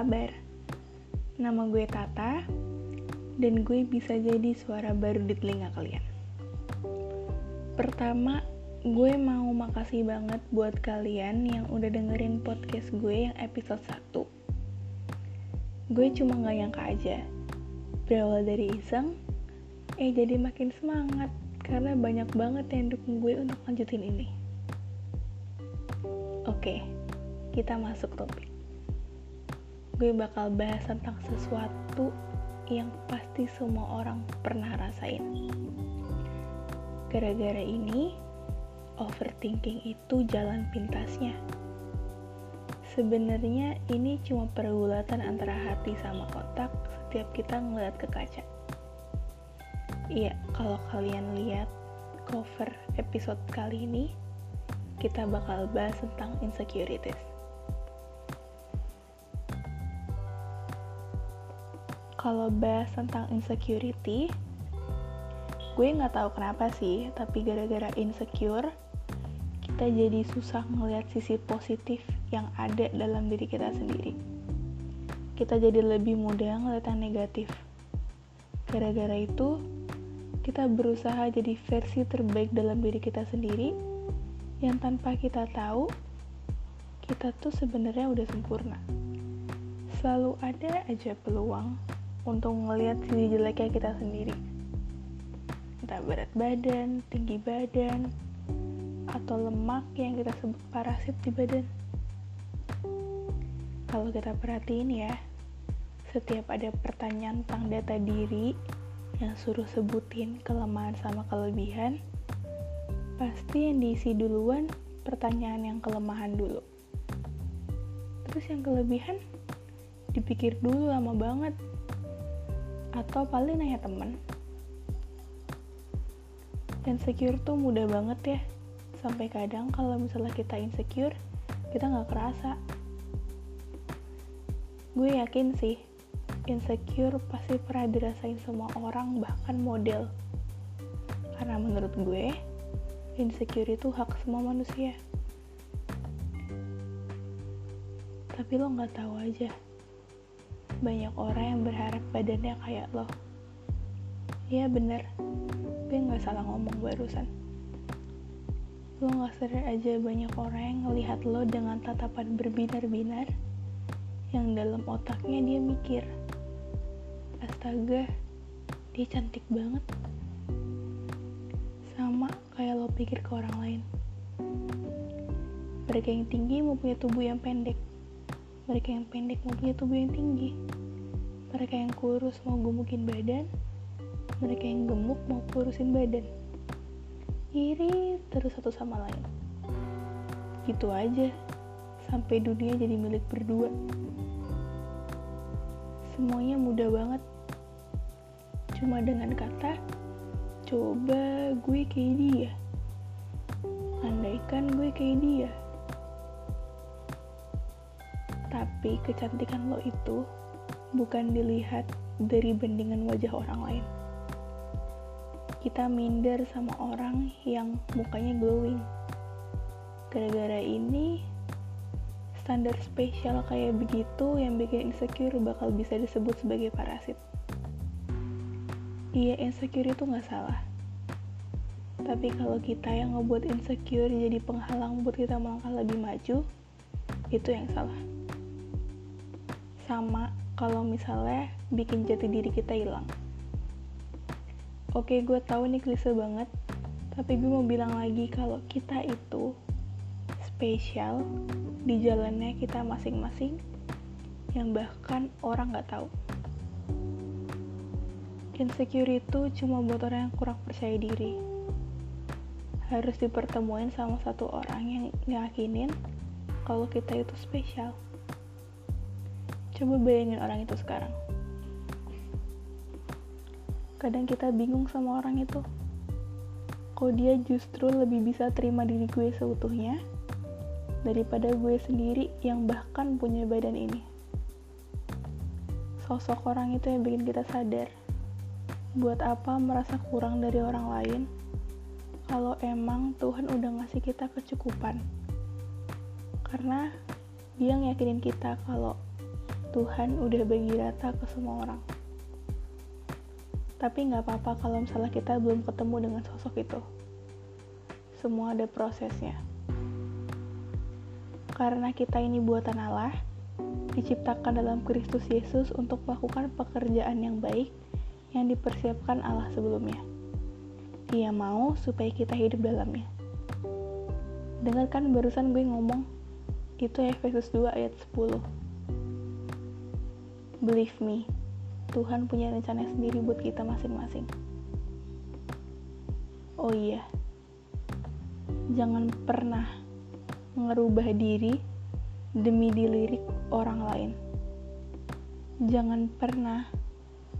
kabar? Nama gue Tata, dan gue bisa jadi suara baru di telinga kalian. Pertama, gue mau makasih banget buat kalian yang udah dengerin podcast gue yang episode 1. Gue cuma gak nyangka aja, berawal dari iseng, eh jadi makin semangat karena banyak banget yang dukung gue untuk lanjutin ini. Oke, kita masuk topik gue bakal bahas tentang sesuatu yang pasti semua orang pernah rasain. Gara-gara ini, overthinking itu jalan pintasnya. Sebenarnya ini cuma pergulatan antara hati sama otak setiap kita ngeliat ke kaca. Iya, kalau kalian lihat cover episode kali ini, kita bakal bahas tentang insecurities. Kalau bahas tentang insecurity, gue nggak tahu kenapa sih, tapi gara-gara insecure, kita jadi susah ngelihat sisi positif yang ada dalam diri kita sendiri. Kita jadi lebih mudah ngeliat yang negatif. Gara-gara itu, kita berusaha jadi versi terbaik dalam diri kita sendiri, yang tanpa kita tahu, kita tuh sebenarnya udah sempurna. Selalu ada aja peluang untuk ngelihat sisi jeleknya kita sendiri entah berat badan, tinggi badan, atau lemak yang kita sebut parasit di badan. Kalau kita perhatiin ya, setiap ada pertanyaan tentang data diri yang suruh sebutin kelemahan sama kelebihan, pasti yang diisi duluan pertanyaan yang kelemahan dulu. Terus yang kelebihan dipikir dulu lama banget atau paling nanya temen. Insecure tuh mudah banget ya. Sampai kadang kalau misalnya kita insecure kita nggak kerasa. Gue yakin sih insecure pasti pernah dirasain semua orang bahkan model. Karena menurut gue insecure itu hak semua manusia. Tapi lo nggak tahu aja banyak orang yang berharap badannya kayak lo. Iya bener, gue gak salah ngomong barusan. Lo gak sadar aja banyak orang yang ngelihat lo dengan tatapan berbinar-binar, yang dalam otaknya dia mikir, astaga, dia cantik banget. Sama kayak lo pikir ke orang lain. Mereka yang tinggi mau punya tubuh yang pendek mereka yang pendek mau punya tubuh yang tinggi. Mereka yang kurus mau gemukin badan. Mereka yang gemuk mau kurusin badan. Iri terus satu sama lain. Gitu aja. Sampai dunia jadi milik berdua. Semuanya mudah banget. Cuma dengan kata coba gue kayak dia. Andaikan gue kayak dia tapi kecantikan lo itu bukan dilihat dari bandingan wajah orang lain. Kita minder sama orang yang mukanya glowing. Gara-gara ini, standar spesial kayak begitu yang bikin insecure bakal bisa disebut sebagai parasit. Iya, insecure itu nggak salah. Tapi kalau kita yang ngebuat insecure jadi penghalang buat kita melangkah lebih maju, itu yang salah sama kalau misalnya bikin jati diri kita hilang. Oke, gue tahu ini klise banget, tapi gue mau bilang lagi kalau kita itu spesial di jalannya kita masing-masing yang bahkan orang nggak tahu. Insecure itu cuma buat orang yang kurang percaya diri. Harus dipertemuin sama satu orang yang ngakinin kalau kita itu spesial. Coba bayangin orang itu sekarang. Kadang kita bingung sama orang itu. Kok dia justru lebih bisa terima diri gue seutuhnya daripada gue sendiri yang bahkan punya badan ini. Sosok orang itu yang bikin kita sadar. Buat apa merasa kurang dari orang lain kalau emang Tuhan udah ngasih kita kecukupan. Karena dia ngeyakinin kita kalau Tuhan udah bagi rata ke semua orang. Tapi nggak apa-apa kalau misalnya kita belum ketemu dengan sosok itu. Semua ada prosesnya. Karena kita ini buatan Allah, diciptakan dalam Kristus Yesus untuk melakukan pekerjaan yang baik yang dipersiapkan Allah sebelumnya. Dia mau supaya kita hidup dalamnya. Dengarkan barusan gue ngomong, itu Efesus 2 ayat 10. Believe me, Tuhan punya rencana sendiri buat kita masing-masing. Oh iya, jangan pernah ngerubah diri demi dilirik orang lain. Jangan pernah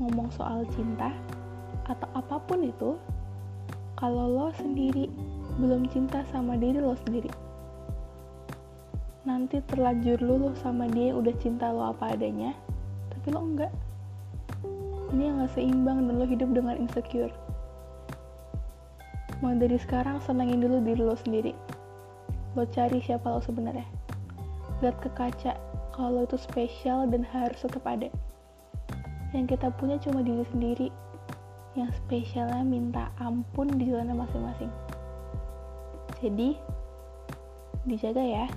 ngomong soal cinta atau apa pun itu kalau lo sendiri belum cinta sama diri lo sendiri. Nanti terlanjur lo, lo sama dia udah cinta lo apa adanya, tapi lo enggak. Ini yang gak seimbang dan lo hidup dengan insecure. Mau dari sekarang senangin dulu diri lo sendiri. Lo cari siapa lo sebenarnya. Lihat ke kaca, kalau itu spesial dan harus tetap ada. Yang kita punya cuma diri sendiri, yang spesialnya minta ampun di zona masing-masing. Jadi, dijaga ya.